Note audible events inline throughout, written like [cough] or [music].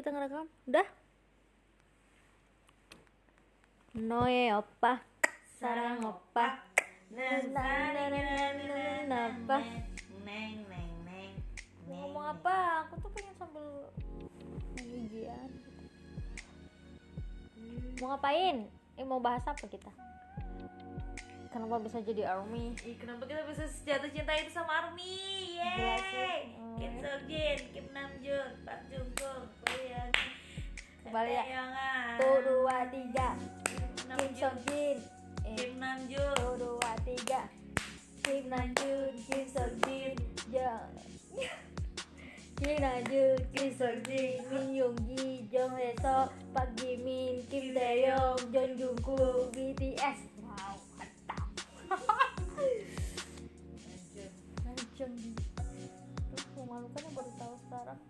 kita ngerekam. Udah? Noe opa. Sarang opa. Kenapa? Neng neng neng Mau ngomong apa? Aku tuh pengen sambil ujian mau ngapain? Eh mau bahas apa kita kenapa bisa jadi army? Ih, kenapa kita bisa jatuh cinta itu sama Army? Yeay! Oh. Kim Seokjin, Kim Namjoon, Park Jungkook, Boyan, Kembali ya. Taeyongan, tuh dua tiga. Kim Seokjin eh. Kim Namjoon, tuh dua tiga. Kim Namjoon Kim Seokjin ya Kim Namjoon Kim Seokjin Min Yoongi Jong Hae-seo Park Jimin Kim Taeyong Jong Jungkook BTS Terus memalukan yang baru tahu sekarang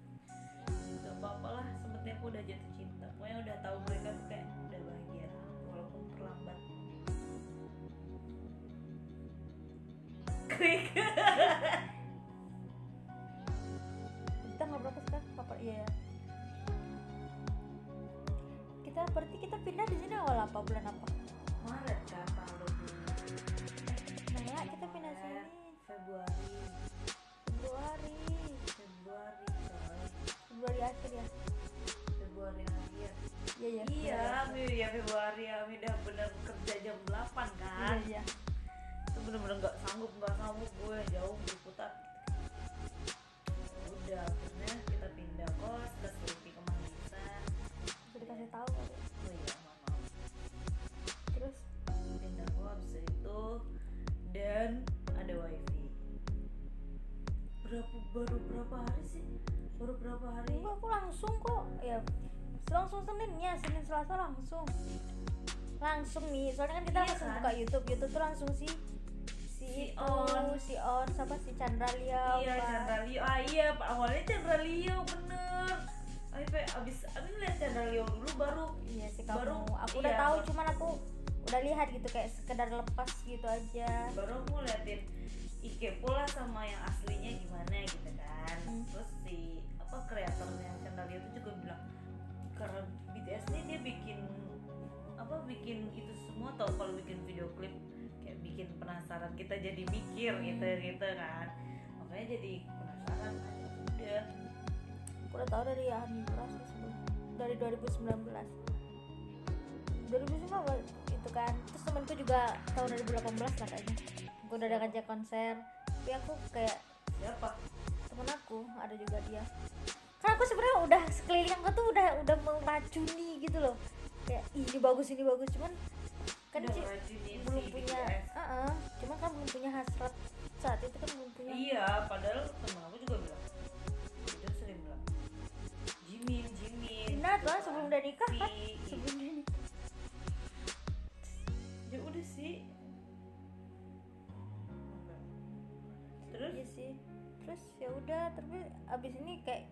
Gak apa-apa lah, seperti aku udah jatuh cinta Pokoknya udah tahu mereka tuh kayak udah bahagia Walaupun terlambat Klik Kita nggak berapa sekarang? Apa? Iya ya Kita berarti kita pindah di sini awal apa? Bulan apa? Maret kan Seninnya Senin Selasa langsung Langsung nih Soalnya kan kita Iya langsung kan? buka Youtube Youtube tuh langsung si Si, On. Si On Siapa si Chandra Liao Iya, Pak. Chandra Leo. Ah iya, Pak. awalnya Chandra Leo bener. Tapi abis abis lihat Chandra Leo dulu baru Iya sih kamu. Baru, aku udah iya, tahu, baru- cuman aku udah lihat gitu kayak sekedar lepas gitu aja. baru aku ngeliatin Ike pula sama yang aslinya gimana gitu kan. Hmm. Terus si apa kreatornya Chandra Leo itu juga bilang karena BTS ini dia bikin apa bikin itu semua tau kalau bikin video klip kayak bikin penasaran kita jadi mikir gitu gitu kan makanya jadi penasaran udah Aku udah tahu dari Hanura sih sebelum dari 2019. 2019 itu kan. Terus temanku juga tahun 2018 katanya. Gue udah ada ngajak konser. Tapi aku kayak siapa temen aku ada juga dia. Kan aku sebenarnya udah sekeliling aku tuh udah udah meracuni gitu loh. Kayak "Ih, ini bagus ini bagus. Cuman kan Udah ngeracunin belum punya BTS. Heeh, cuma kan belum punya hasrat saat itu kan belum punya Iya, padahal temen aku juga bilang Dia sering bilang Jimin, Jimin. Benar tuh kan. sebelum udah nikah kan? Sebelum dia nikah. Ya udah sih. Terus? iya sih. Terus ya udah tapi abis ini kayak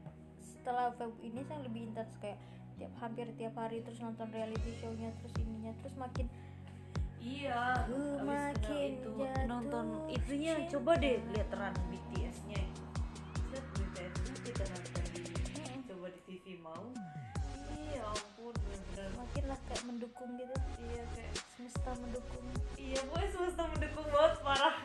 setelah Feb ini saya lebih intens kayak tiap hampir tiap hari terus nonton reality show-nya terus ininya terus makin Iya, makin itu jatuh nonton itunya cinta. coba deh lihat run BTS-nya. Set BTS-nya kita nonton di coba di TV mau. Iya ampun bener-bener. makin lah kayak mendukung gitu Iya kayak semesta mendukung iya gue semesta mendukung banget parah.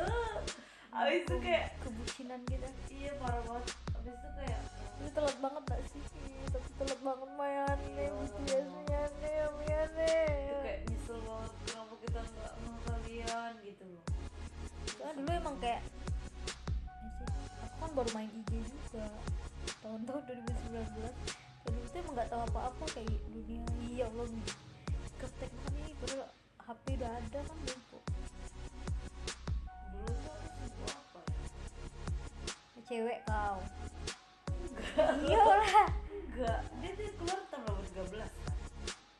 [laughs] Abis itu kayak kebucinan gitu iya parah banget. Abis itu kayak ini telat banget gak sih Ih, tapi telat banget Mayane BTS Mayane Mayane itu kayak nyesel banget kenapa kita nggak sama kalian gitu loh. Soalnya dulu emang kayak ya aku kan baru main IG juga tahun-tahun 2019 dan itu emang nggak tahu apa-apa kayak dunia iya Allah ketek nih padahal HP udah ada kan bego Dulu tuh aku sibuk apa ya? Cewek kau. Iya lah Enggak. Dia tuh keluar tahun 2013 kan.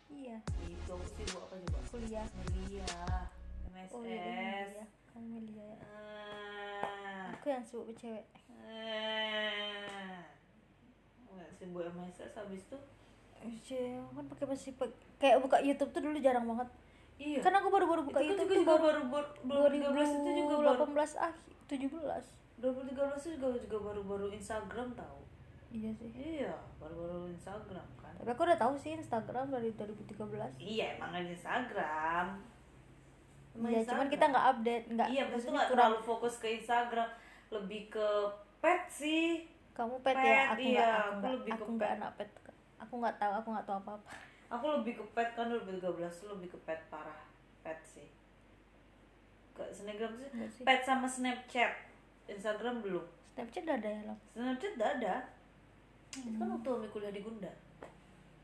iya Itu aku sibuk apa coba? kuliah Melia, MSS. oh iya kamu Melia ya Ah. aku yang sibuk cewek Ah. Sibuk MSS habis itu Cewek kan pakai masih kayak buka YouTube tuh dulu jarang banget Iya. kan aku baru-baru buka itu YouTube juga, tuh juga baru baru, baru 2013 itu juga baru 18 akhir 17 2013 itu juga juga baru-baru Instagram tahu. Iya sih Iya, baru-baru tapi aku udah tahu sih Instagram dari 2013 iya emang ada Instagram Emang Iya, cuman Instagram. kita nggak update, nggak. iya maksudnya nggak kurang. terlalu fokus ke Instagram lebih ke pet sih Kamu pet, Pet, ya, aku iya, nggak, aku lebih ke aku pet. anak pet. Aku nggak tahu, aku nggak tahu apa apa. aku lebih ke pet kan 2013 tuh lebih ke pet parah pet sih ke Snapgram sih pet sama Snapchat Instagram belum Snapchat udah ada ya lo. Snapchat udah ada itu kan waktu Umi kuliah di Gunda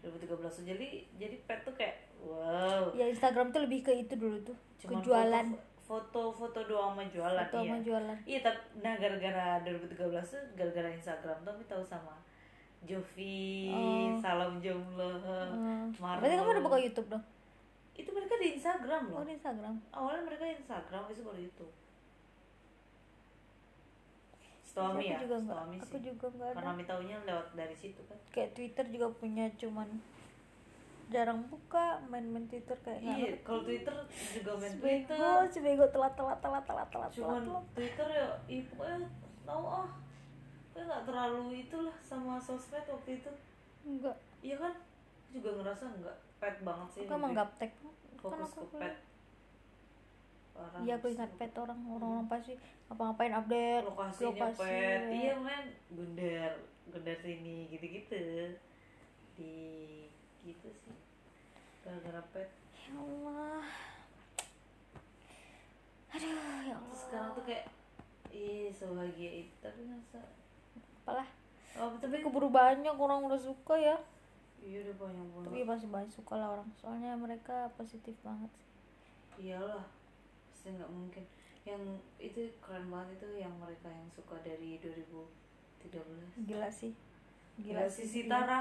2013 jadi jadi pet tuh kayak wow Ya Instagram tuh lebih ke itu dulu tuh, Cuman kejualan, foto foto doang sama jualan foto iya sama jualan. iya tapi nah gara-gara 2013 tuh gara-gara Instagram tuh Umi tahu sama Jovi Oh. salam jomblo Hmm. Marlo. Berarti kamu udah buka YouTube dong? itu mereka di Instagram loh Oh di Instagram. awalnya mereka Instagram itu baru YouTube Aku ya? juga nggak, Stoami aku juga nggak ada. karena Umi taunya lewat dari situ kan. Kayak Twitter juga punya cuman jarang buka main-main Twitter kayak iya kalau Twitter juga main Sebego, Twitter. sebego telat telat telat telat telat cuman telat. Twitter ya ih pokoknya tahu ah. Pokoknya nggak terlalu itulah sama sosmed waktu itu. Enggak, iya kan? Juga ngerasa nggak pet banget sih aku emang gaptek. Kan fokus aku ke pet Parah, Iya aku ingat pet orang orang pasti apa-ngapain update lokasinya lokasi, pet ya. iya men gundar gundar sini gitu-gitu di gitu sih gara-gara pet Ya Allah. Aduh, ya Allah. sekarang tuh kayak ih sebahagia itu tapi masa Apalah. oh, Tapi keburu banyak orang udah suka ya. iya udah banyak banget Tapi masih banyak suka lah orang. Soalnya mereka positif banget sih. iyalah pasti nggak mungkin. Yang itu keren banget itu yang mereka yang suka dari 2013 Gila sih. gila sih si Iya. Tara.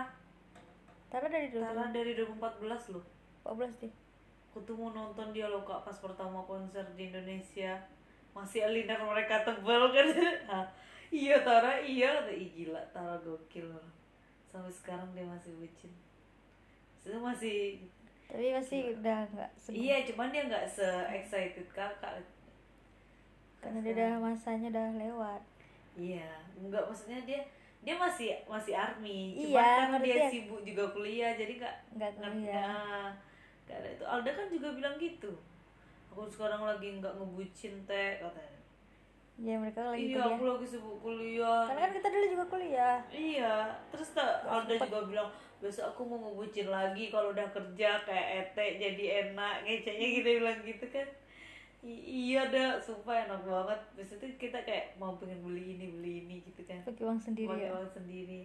Tara dari dulu. Tara dari 2014 loh. 14 deh. mau nonton dia loh kak pas pertama konser di Indonesia. Masih alinar mereka tebal kan? [laughs] Iya Tara iya. Ih, gila Tara gokil. Loh sampai sekarang dia masih bucin. Maksudnya masih Tapi masih udah nggak iya cuman dia nggak se excited kakak Karena dia udah masanya udah lewat. Iya, enggak maksudnya dia dia masih masih army. Cuma Iya, karena dia maksudnya- sibuk juga kuliah jadi enggak Nggak kuliah. Gak ada itu. Alda kan juga bilang gitu. Aku sekarang lagi nggak ngebucin teh katanya. Iya mereka lagi iya, kuliah. aku lagi sibuk kuliah. Karena kan kita dulu juga kuliah. Iya, terus tak Alda juga bilang besok aku mau ngebucin lagi kalau udah kerja kayak ete jadi enak ngeceknya gitu bilang gitu kan. I- iya dah, sumpah enak banget. Terus itu kita kayak mau pengen beli ini beli ini gitu kan. Pakai uang sendiri pakai ya. uang sendiri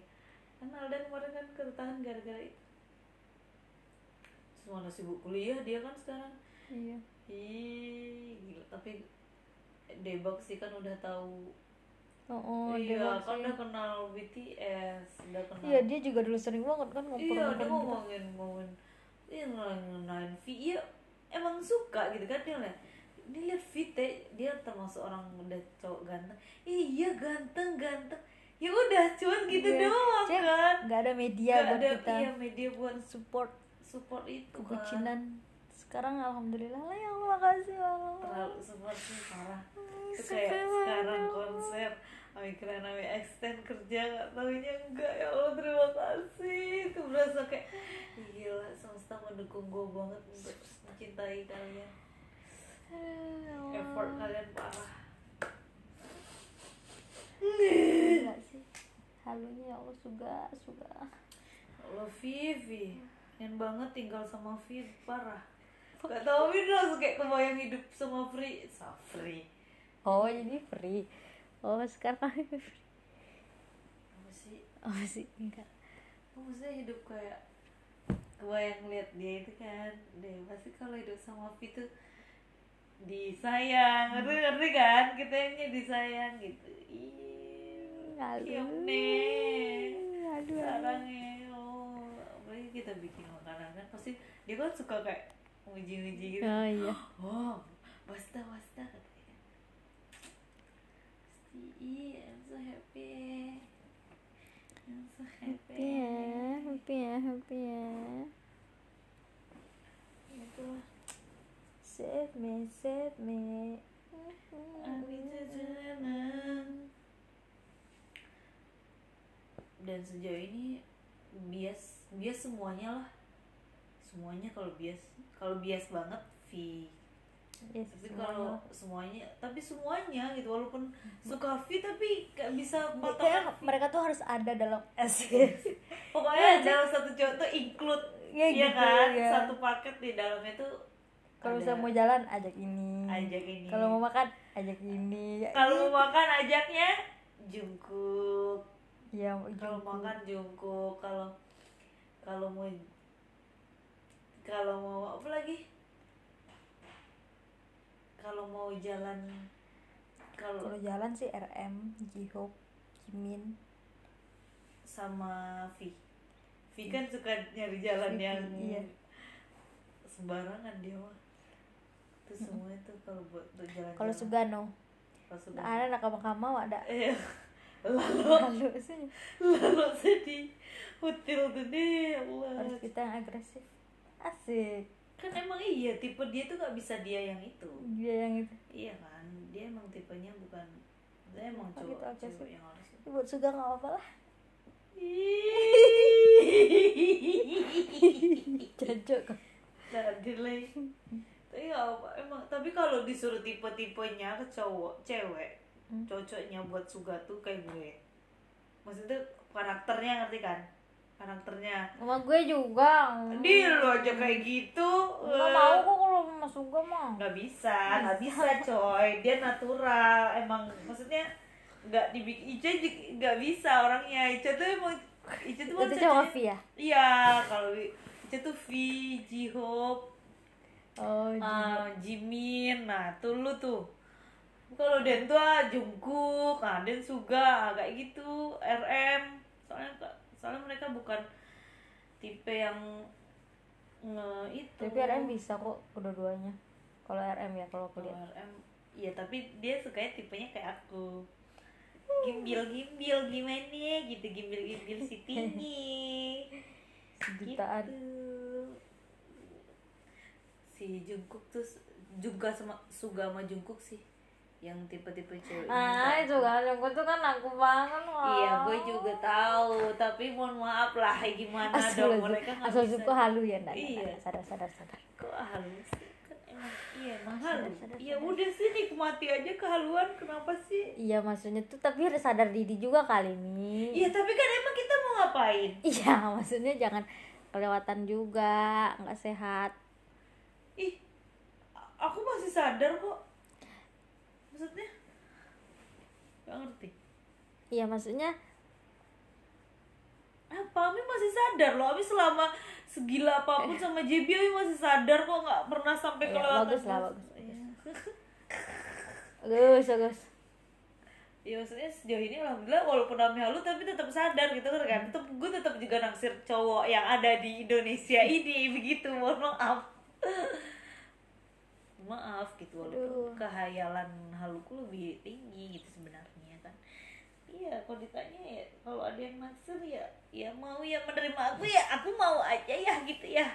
kan Alda kemarin kan ketahan gara-gara itu terus mana sibuk kuliah dia kan sekarang Iya. ih gila tapi Debak sih kan udah tahu Oh, oh iya kan udah kenal BTS udah kenal. Iya dia juga dulu sering banget kan iya dia gitu. ngomongin ngomongin. Dia ngenalin V. Iya emang suka gitu kan dia liat dia liat Vite dia termasuk orang udah cowok ganteng. Iya ganteng ganteng. Ya udah cuman gitu Iya. doang Cek, kan. nggak ada media Nggak buat ada kita iya media buat support support itu kan. kebucinan. Sekarang alhamdulillah lah ya Allah makasih ya Allah. terlalu support sih parah. Itu kayak Sampai sekarang konser Ami keren Ami extend kerja nggak taunya enggak. Ya Allah terima kasih. Itu berasa kayak "Ih, gila semesta mendukung gue banget untuk mencintai kalian. Effort kalian parah. Gila sih. Halunya ya Allah suga suga. Allah Vivi. Pengen banget tinggal sama Viv parah. Gak tau Viv langsung kayak kebayang hidup sama Free Safri Oh jadi free. Oh sekarang free. apa sih Oh sih enggak. Oh, maksudnya hidup kayak kebayang lihat dia itu kan deh pasti kalau hidup sama Ovi tuh disayang ngerti ngerti kan kita yang disayang gitu Ih, Aduh. nih Aduh. sekarang ya oh apalagi kita bikin makanan kan pasti dia kan suka kayak muji-muji gitu Oh iya. [gasps] oh basta basta katanya pasti iya I'm so happy I'm so happy Happy ya, happy ya, happy ya. itu Save me, save me. dan sejauh ini bias bias semuanya lah semuanya kalau bias kalau bias banget V Yes, tapi semuanya. kalau semuanya tapi semuanya gitu walaupun suka V tapi gak bisa kayak patokan mereka tuh harus ada dalam [laughs] pokoknya dalam satu cowok tuh include Ya, ya gitu, kan? ya. satu paket di dalamnya tuh kalau misalnya mau jalan ajak ini. Ajak ini. Kalau mau makan ajak ini. Ya, kalau mau makan ajaknya jungkuk iya kalau makan jungkuk kalau kalau mau kalau mau apa lagi kalau mau jalan kalau kalau jalan sih RM Jihope Jimin. sama V. V kan suka nyari jalan V, yang iya. sembarangan dia mah. Itu semua itu kalau buat untuk jalan kalau Sugano. Kalau sudah ada nakama-kama ada. Eh [laughs] lalu. Lalu. Sih. Lalu sedih hotel tuh deh Allah. Harus kita yang agresif. Asik kan emang iya tipe dia tuh nggak bisa dia yang itu dia yang itu iya kan dia emang tipenya bukan dia emang cowok gitu, oke cowok yang harus buat Suga nggak apa-apa lah [laughs] cocok Tadi lagi. Tapi nggak apa emang. Tapi kalau disuruh tipe-tipenya ke cowok, cewek, Hmm. cocoknya buat suga tuh kayak gue. Maksudnya karakternya ngerti kan? Karakternya. sama gue juga Di lo aja kayak gitu. nggak mau kok kalau sama Suga mah Nggak bisa, nggak bisa coy. Dia natural. Emang maksudnya nggak dibikin Ica nggak bisa orangnya. Ica tuh emang Ica tuh itu cuma V ya Iya, kalau Ica tuh V, J-Hope, oh Ah, Jimin, nah tuh lu tuh. Kalau Den tuh ah, Jungkook, nah Den Suga, kayak gitu, RM. Soalnya soalnya mereka bukan tipe yang nge itu. tapi RM bisa kok kedua-duanya kalau RM ya kalau aku Kalau lihat RM, iya tapi dia sukanya tipenya kayak aku. Gimbil gimbil gimana gitu gimbil gimbil si [laughs] tinggi. sejutaan Gitu. si Jungkook tuh juga sama Suga sama Jungkook sih yang tipe-tipe cewek ah itu kan yang gue tuh kan aku banget loh iya gue juga tahu tapi mohon maaf lah [laughs] gimana dong mereka nggak asal bisa halu ya ndak Iya. sadar sadar sadar. Kok halus sih? Kan emang iya emang halu. ya udah sih nikmati aja kehaluan kenapa sih? Iya maksudnya tuh tapi harus sadar diri juga kali ini iya tapi kan emang kita mau ngapain? Iya [laughs] maksudnya jangan kelewatan juga nggak sehat. Ih aku masih sadar kok maksudnya? Nggak ngerti. Iya maksudnya apa? Ami masih sadar loh. Ami selama segila apa pun sama JB Ami masih sadar kok nggak pernah sampai Iya, kelewatan bagus lah, bagus. Iya. bagus. Bagus ya maksudnya sejauh ini alhamdulillah walaupun Ami halu tapi tetap sadar gitu kan? Tetap gue tetap juga naksir cowok yang ada di Indonesia [laughs] ini begitu. Mohon maaf maaf gitu walaupun Aduh. kehayalan haluku lebih tinggi gitu sebenarnya kan. Iya kalau ditanya ya kalau ada yang naksir ya ya mau ya menerima aku ya aku mau aja ya gitu ya.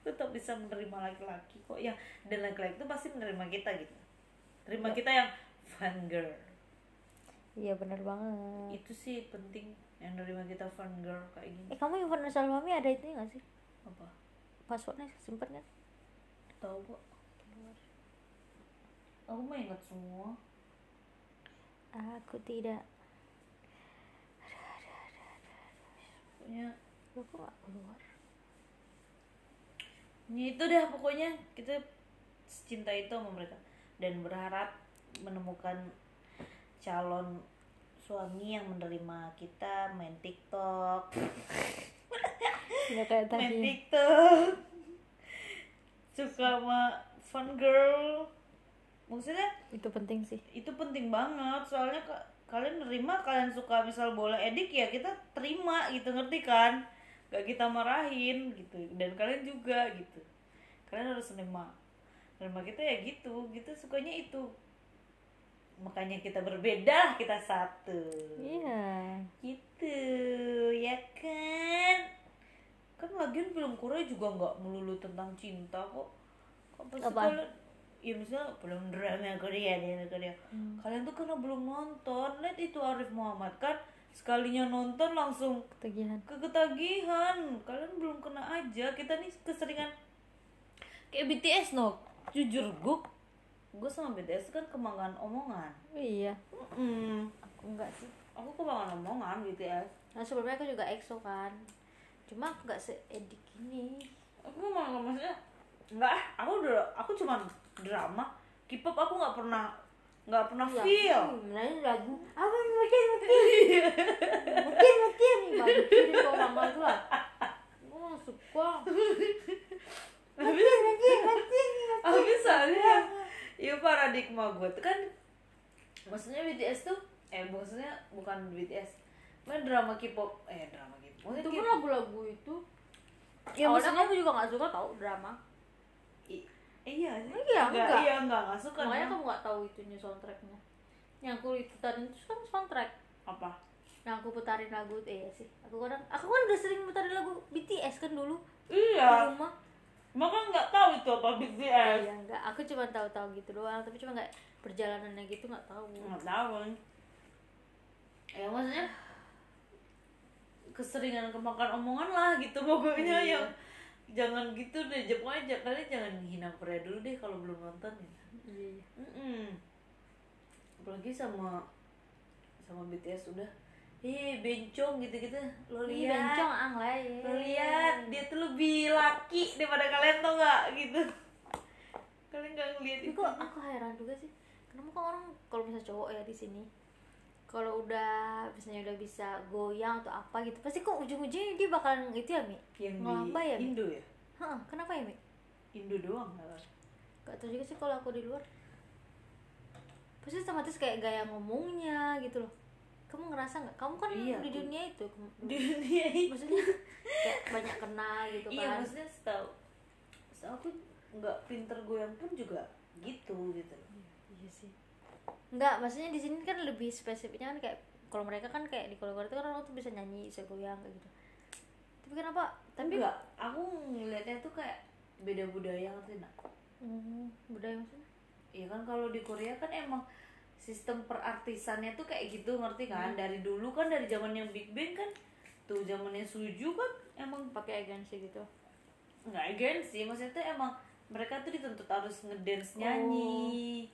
Aku tetap bisa menerima laki-laki kok yang dan laki-laki itu pasti menerima kita gitu. Terima Ya. kita yang fun girl. Iya benar banget. Itu sih penting yang nerima kita fun girl kayak gini. Eh kamu universal mami ada itu nggak sih? Apa? Passwordnya simpen kan? Tahu kok aku mah ingat semua. Aku tidak. Pokoknya aku nggak keluar. Ya itu dah pokoknya kita cinta itu sama mereka. Dan berharap menemukan calon suami yang menerima kita main TikTok. Tidak [laughs] kayak main tadi. TikTok. Suka sama fun girl maksudnya itu penting sih. itu penting banget. Soalnya ka- kalian nerima kalian suka misal bola edik ya kita terima gitu ngerti kan? Gak kita marahin gitu. Dan kalian juga gitu. Kalian harus nerima. Nerima kita ya gitu. Kita sukanya itu. Makanya kita berbeda kita satu. Iya. Gitu ya kan? Kan lagian film Korea juga nggak melulu tentang cinta kok. Kok pasti kalian ya misalnya belum drama Korea di Korea. Hmm. kalian tuh karena belum nonton lihat itu Arif Muhammad kan sekalinya nonton langsung ketagihan. keketagihan kalian belum kena aja kita nih keseringan. Kayak BTS no. Jujur gue gue sama BTS kan kemanggaan omongan. Oh, iya. Mm, aku enggak sih. Aku kemanggaan omongan BTS nah sebelumnya aku juga EXO kan. Cuma aku nggak seedik ini aku malah maksudnya enggak aku udah aku cuma drama K-pop aku nggak pernah nggak pernah Ya, feel. nyanyi lagu apa mungkin mungkin mungkin mungkin mungkin itu orang itu lah. Oh suka. Mungkin mungkin mungkin Habis soalnya ya paradigma gue tuh kan maksudnya BTS tuh eh maksudnya bukan BTS main drama K-pop eh drama K-pop itu Maksudnya pun K- lagu-lagu itu. Ya, awalnya maksudnya- aku juga nggak suka tau drama. I- iya sih. Iya, enggak enggak. iya enggak enggak suka makanya kamu nggak tahu itunya soundtracknya. Yang aku putarin itu kan soundtrack. Apa? Yang aku putarin lagu eh sih. Aku kadang aku kan udah sering putarin lagu BTS kan dulu. Di iya rumah maka nggak tahu itu apa BTS ya enggak aku cuma tahu-tahu gitu doang tapi cuma nggak perjalanannya gitu nggak tahu. Nggak tahu ya maksudnya keseringan kemakan omongan lah gitu pokoknya Iya. yang jangan gitu deh pokoknya kalian jangan hina Korea dulu deh kalau belum nonton ya. Iya iya. Mm-mm. apalagi sama sama BTS udah. Eh bencong gitu-gitu. Lo Ih, lihat. bencong ang lah ya. lo lihat dia tuh lebih laki daripada kalian tau nggak? Gitu. Kalian nggak ngeliat tapi itu. kok aku heran juga sih. Kenapa kok orang kalau misalnya cowok ya di sini kalau udah misalnya udah bisa goyang atau apa gitu pasti kok ujung-ujungnya dia bakalan itu ya mi? Yang ya mi? Indo ya? Hah, kenapa ya mi? Indo doang gak tau juga sih kalau aku di luar. Pasti otomatis kayak gaya ngomongnya gitu loh. Kamu ngerasa nggak? Kamu kan Iya, di aku- dunia itu [laughs] di dunia ini maksudnya kayak banyak kenal gitu iya kan. maksudnya setahu setahu aku nggak pinter goyang pun juga gitu gitu. Iya sih Enggak, maksudnya di sini kan lebih spesifiknya kan kayak kalau mereka kan kayak di Korea itu kan orang tuh bisa nyanyi, bisa goyang kayak gitu. Tapi kenapa? Tapi enggak aku ngeliatnya tuh kayak beda budaya ngerti nak Hmm, budaya maksudnya? Iya kan kalau di Korea kan emang sistem perartisannya tuh kayak gitu ngerti kan dari dulu kan dari zaman yang Big Bang kan tuh zamannya Suju kan emang Pakai agensi gitu. nggak agensi maksudnya tuh emang mereka tuh dituntut harus ngedance nyanyi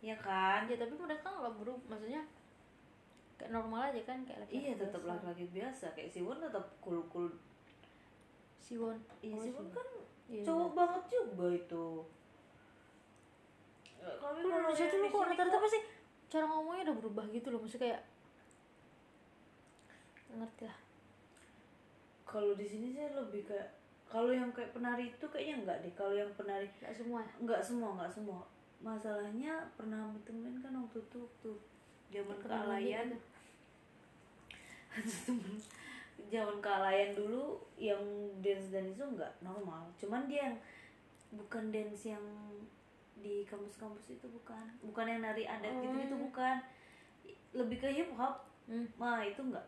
ya kan? Ya tapi mereka nggak berubah, maksudnya kayak normal aja kan kayak laki iya tetap laki-laki biasa. Kayak Siwon tetap cool cool Siwon. iya Oh, Siwon kan Iya, cowok banget juga itu. Ya, tapi Kalau kalau Indonesia tuh kok rata-rata pasti cara ngomongnya udah berubah gitu loh, maksudnya kayak ngerti lah. kalau di sini sih lebih kayak kalau yang kayak penari itu kayaknya enggak deh. Kalau yang penari Gak semua. ya? enggak semua enggak semua masalahnya pernah temen kan waktu itu waktu zaman kealayan gitu. temen [laughs] zaman kealayan dulu yang dance dance itu enggak normal cuman dia yang bukan dance yang di kampus-kampus itu bukan bukan yang nari adat gitu gitu Oh. bukan lebih ke hip hop Hmm. mah itu enggak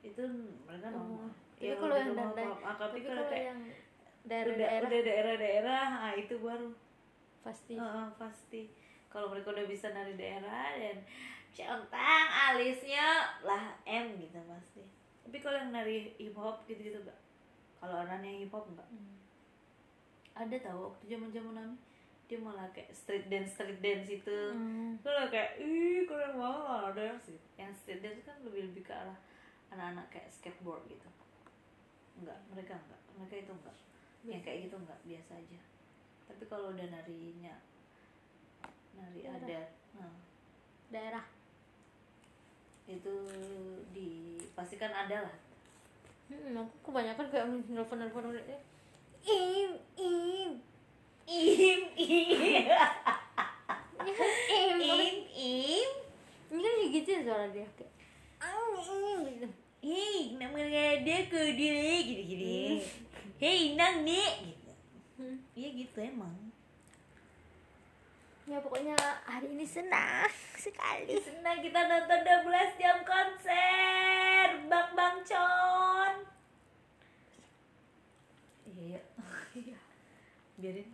itu mereka normal Oh. Tapi kalau lebih yang hip-hop. Ah, tapi kalau kalau kayak yang udah daerah-daerah udah daerah-daerah ah itu baru pasti. Heeh, pasti. Kalau mereka udah bisa nari daerah dan centang alisnya lah M gitu pasti. Tapi kalau yang nari hip hop gitu gitu enggak kalau orang yang hip hop enggak Hmm. ada tahu waktu zaman zaman kami dia malah kayak street dance street dance itu. Hmm. kalau kayak ih keren banget. Ada sih yang street dance kan lebih lebih ke arah anak-anak kayak skateboard gitu. Enggak mereka enggak mereka itu enggak yang kayak gitu enggak biasa aja tapi kalau udah narinya nari Daerah. adat nah. Daerah. Itu di pastikan ada lah. Hmm, aku kebanyakan kayak nelfon nelfon im im im im. [laughs] Im im im. Ini kan gitu ya suara dia kayak. "Am, im gitu. Hei namanya ada ke dia gini gini hei nang gitu Hmm. iya gitu emang. Ya pokoknya hari ini senang sekali. Senang kita nonton 12 jam konser. Bang bang con iya [laughs] iya. Biarin.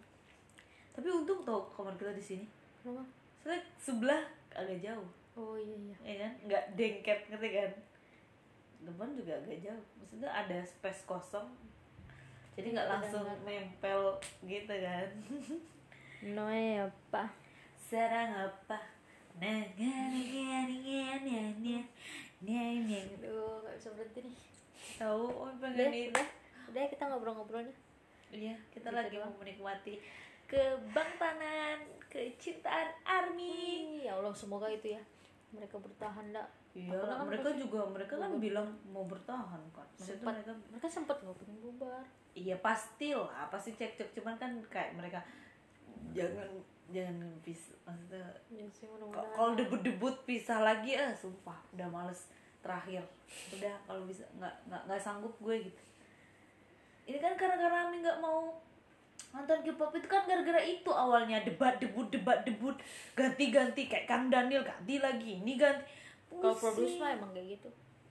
Tapi untung tau kamar kita di sini. Kenapa? Soalnya sebelah agak jauh. Oh iya iya. Ya kan? Nggak dengket ngerti kan? Depan juga agak jauh. Maksudnya ada space kosong jadi nggak langsung nempel gitu kan [laughs] Noe apa? serang apa nah Aduh, gak bisa berhenti nih. tahu oh pengen udah, udah kita ngobrol-ngobrol nih. iya kita Gitu lagi doang. mau menikmati kebangtanan kecintaan army Ya Allah, semoga itu ya. Mereka bertahan dak. Iya kan mereka pasti- juga mereka kan bilang mau bertahan kan maksudnya Sempat, mereka mereka sempat nggak pengen bubar. iya pasti lah pasti cekcok cuman kan kayak mereka jangan jangan pisah maksudnya Ya kalau debut-debut pisah lagi ah sumpah udah males terakhir. Udah kalau bisa nggak nggak nggak sanggup gue gitu. Ini kan karena karena Ami nggak mau nonton K-pop itu kan gara-gara itu awalnya debat debut debat debut. Ganti-ganti kayak Kang Daniel ganti lagi ini ganti Kalau produce mah emang kayak gitu.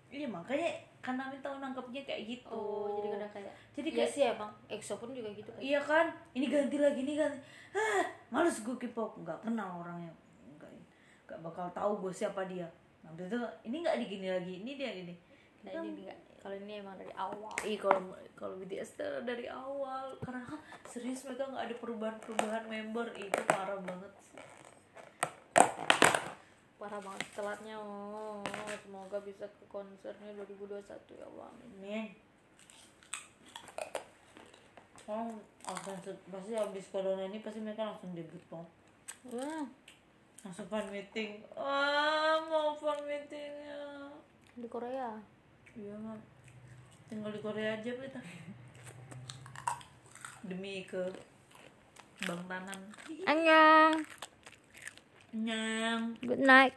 iya makanya karena tahu nangkepnya kayak gitu Oh, jadi kadang kayak jadi Iya kayak sih emang EXO pun juga gitu kan. Iya kan, ini ganti lagi, ini ganti. Ah, males gue K-pop, nggak kenal orangnya, nggak, nggak bakal tahu gue siapa dia. Nah, itu ini nggak digini lagi, ini dia ini. Nah, ini enggak. Kalau ini emang dari awal. Ih kalau kalau BTS tuh dari awal karena kan serius mereka nggak ada perubahan-perubahan member itu parah banget. sih. Parah banget telatnya. Oh, semoga bisa ke konsernya 2021 ya Allah. Amin. Amin. Oh, akan pasti habis corona ini pasti mereka langsung debut dong. Hmm, Langsung fan meeting. Wah, mau fan meetingnya. di Korea. Iya mah tinggal di Korea aja kita demi ke Bang Tanan Annyeong. Good night.